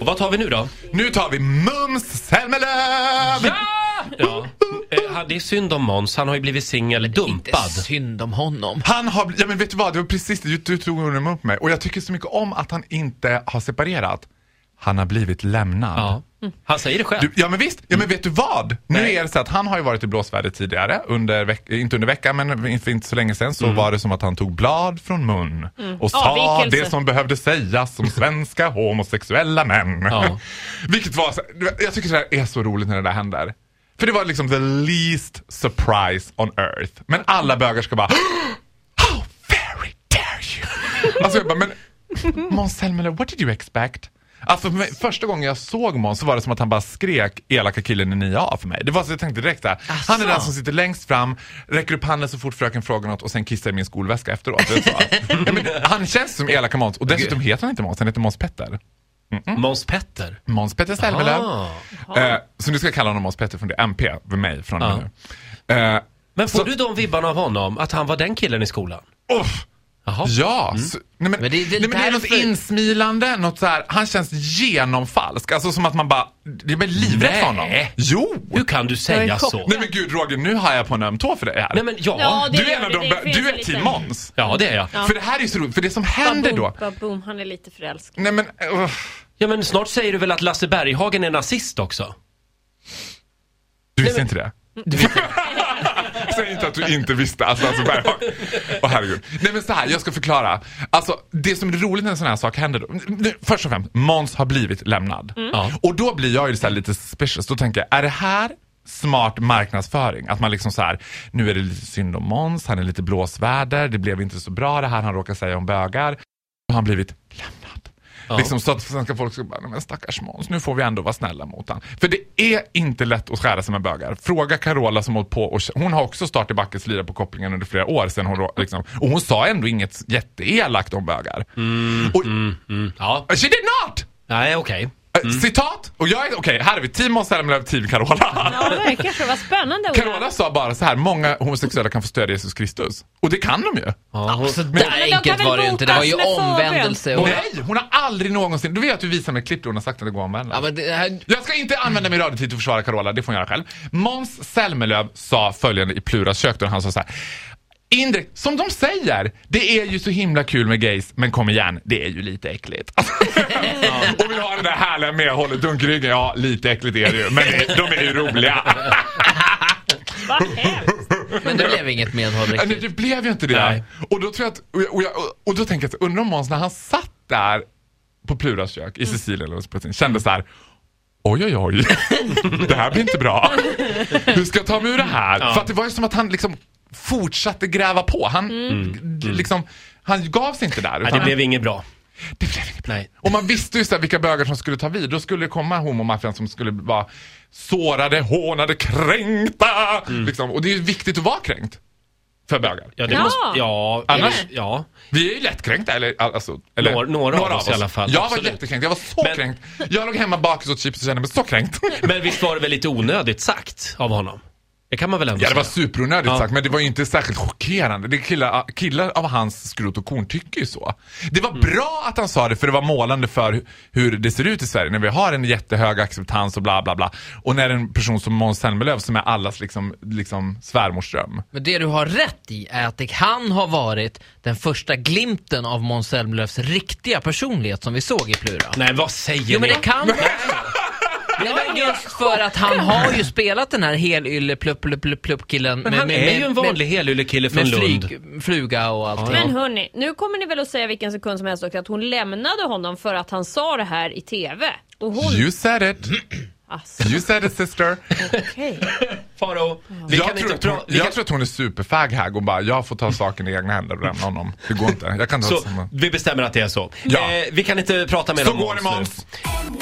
Och vad tar vi nu då? Nu tar vi Mums Zelmerlöw! Ja! ja. Eh, Det är synd om Måns, han har ju blivit singel, Inte dumpad. synd om honom. Han har, bl- ja men vet du vad, det var precis det, du, du tog orden upp mig. Och jag tycker så mycket om att han inte har separerat. Han har blivit lämnad. Ja. Han säger det själv. Du, ja men visst, ja men vet du vad? Nu Nej. är det så att han har ju varit i blåsväder tidigare, under inte under veckan men för inte så länge sedan så var det som att han tog blad från mun och sa Avvikelse. det som behövde sägas om svenska homosexuella män. Ja. Vilket var, jag tycker det är så roligt när det där händer. För det var liksom the least surprise on earth. Men alla bögar ska bara How very dare you! Alltså jag bara, men Måns Zelmerlöw, what did you expect? Alltså för mig, första gången jag såg Måns så var det som att han bara skrek elaka killen i 9A för mig. Det var så jag tänkte direkt såhär, han är den som sitter längst fram, räcker upp handen så fort fröken frågar något och sen kissar i min skolväska efteråt. Ja, men, han känns som elaka Måns och dessutom heter han inte Måns, han heter Måns Petter. Måns Petter. Måns Petter Zelmerlöw. Ah. Eh, så nu ska jag kalla honom Måns Petter från det MP för mig från och med nu. Eh, Men får Så- du de vibbarna av honom, att han var den killen i skolan? uff, Jaha. Ja, så, nej men, Men det är väl nej, men det är något därför- insmilande, något så här, han känns genomfalsk. Alltså som att man bara, det är väl livrädd för honom. Jo! Hur kan du säga så? Nej men gud Roger, nu har jag på en öm tå för dig här. Nej men ja. Ja, det du är en av det. de, Det du är lite- Team Måns. Ja, det är jag. Ja. För det här är ju så roligt, för det som händer då, Baboom, han är lite förälskad. nej men, uh, Ja, men snart säger du väl att Lasse Berghagen är nazist också? du visste inte det? Säg inte att du inte visste. Alltså, alltså Berghagen. Åh herregud. Nej men så här, jag ska förklara. Alltså det som är roligt när en sån här sak händer då. Först och främst, Måns har blivit lämnad. Ja. Och då blir jag ju så här lite suspicious. Då tänker jag, är det här smart marknadsföring? Att man liksom så här, nu är det lite synd om Måns, han är lite blåsväder, det blev inte så bra det här han råkar säga om bögar. Och han har blivit lämnad. Ja. Liksom så att svenska folk ska bara, "Nej, men stackars Måns, nu får vi ändå vara snälla mot han. För det är inte lätt att skära sig med bögar. Fråga Carola som hållit på och hon har också start i backes lira på kopplingen under flera år sedan hon liksom, och hon sa ändå inget jätteelakt om bögar. och, Mm, ja. She did not! Nej, okej. Eh, Citat, och jag är, okej här är vi, team Måns Zelmerlöw, team Carola. Ja, verkligen så. Vad spännande. Ola. Carola sa bara så här, många homosexuella kan få stödja Jesus Kristus. Och det kan de ju. Ja, hon- Så men där enkelt var det inte. Det var ju omvändelse. Och... Nej, hon har aldrig någonsin, du vet att du visar mig klipp där hon har sagt att det går att omvända. Ja, men det här... Jag ska inte använda min radiotid till att försvara Carola, det får hon göra själv. Måns Zelmerlöw sa följande i Pluras kök då han sa så här. Indirekt, som de säger, det är ju så himla kul med gays, men kom igen, det är ju lite äckligt. Och vill ha det där härliga medhållet, dunkryggen, ja lite äckligt är det ju, men de är ju roliga. Vad hemskt. Men det blev inget medhåll Nej, riktigt. det blev ju inte det. Nej. Och då tror jag att, och, jag, och, jag, och då tänker jag, så, undrar om Måns när han satt där på Pluras kök i Sicilien eller Spanien, kände så här. Oj, oj, oj. Det här blir inte bra. Hur ska jag ta mig ur det här? För att det var ju som att han liksom fortsatte gräva på. Han, liksom, han gav sig inte där. Nej, Utan det blev inget bra. Det blev inget bra. Nej. Och man visste ju så här vilka bögar som skulle ta vid. Då skulle det komma homomaffian som skulle vara sårade, hånade, kränkta. Liksom. Och det är ju viktigt att vara kränkt. För bögar. Ja, det Ja. måste... Ja, Annars- Ja. Vi är ju lättkränkta, eller, alltså, eller Några- några av oss i alla fall, Jag var absolut. jättekränkt, jag var så Men- kränkt. Jag låg hemma bakis och åt chips och kände mig så kränkt. Men visst var det väl lite onödigt sagt av honom? Det kan man väl ändå Ja, det var säga? superonödigt Ja. sagt, men det var ju inte särskilt chockerande. Det killar, killar av hans skrot och korn tycker ju så. Det var bra att han sa det, för det var målande för hu- hur det ser ut i Sverige. När vi har en jättehög acceptans och bla bla bla. Och när en person som Måns Zelmerlöw, som är allas liksom, liksom svärmorsdröm. Men det du har rätt i är att det kan ha varit den första glimten av Måns Zelmerlöws riktiga personlighet som vi såg i Plura. Nej, vad säger Jo men ni? det kan vara Nej, men just för att han har ju spelat den här helylle plupp plupp plupp plupp killen Men han är ju en vanlig helyllekille från med Lund. flyg, fluga och allting. Men hörni, nu kommer ni väl att säga vilken sekund som helst också att hon lämnade honom för att han sa det här i TV. Och hon... You said it. Alltså, You said it sister. okej. Faro, vi jag kan tror, inte att hon, vi jag kan- tror att hon är superfag här och bara, jag får ta saken i egna händer och lämna honom. Det går inte. Jag kan inte ha Så, samma. vi bestämmer att det är så. Ja. Eh, vi kan inte prata mer Så om går det Måns nu.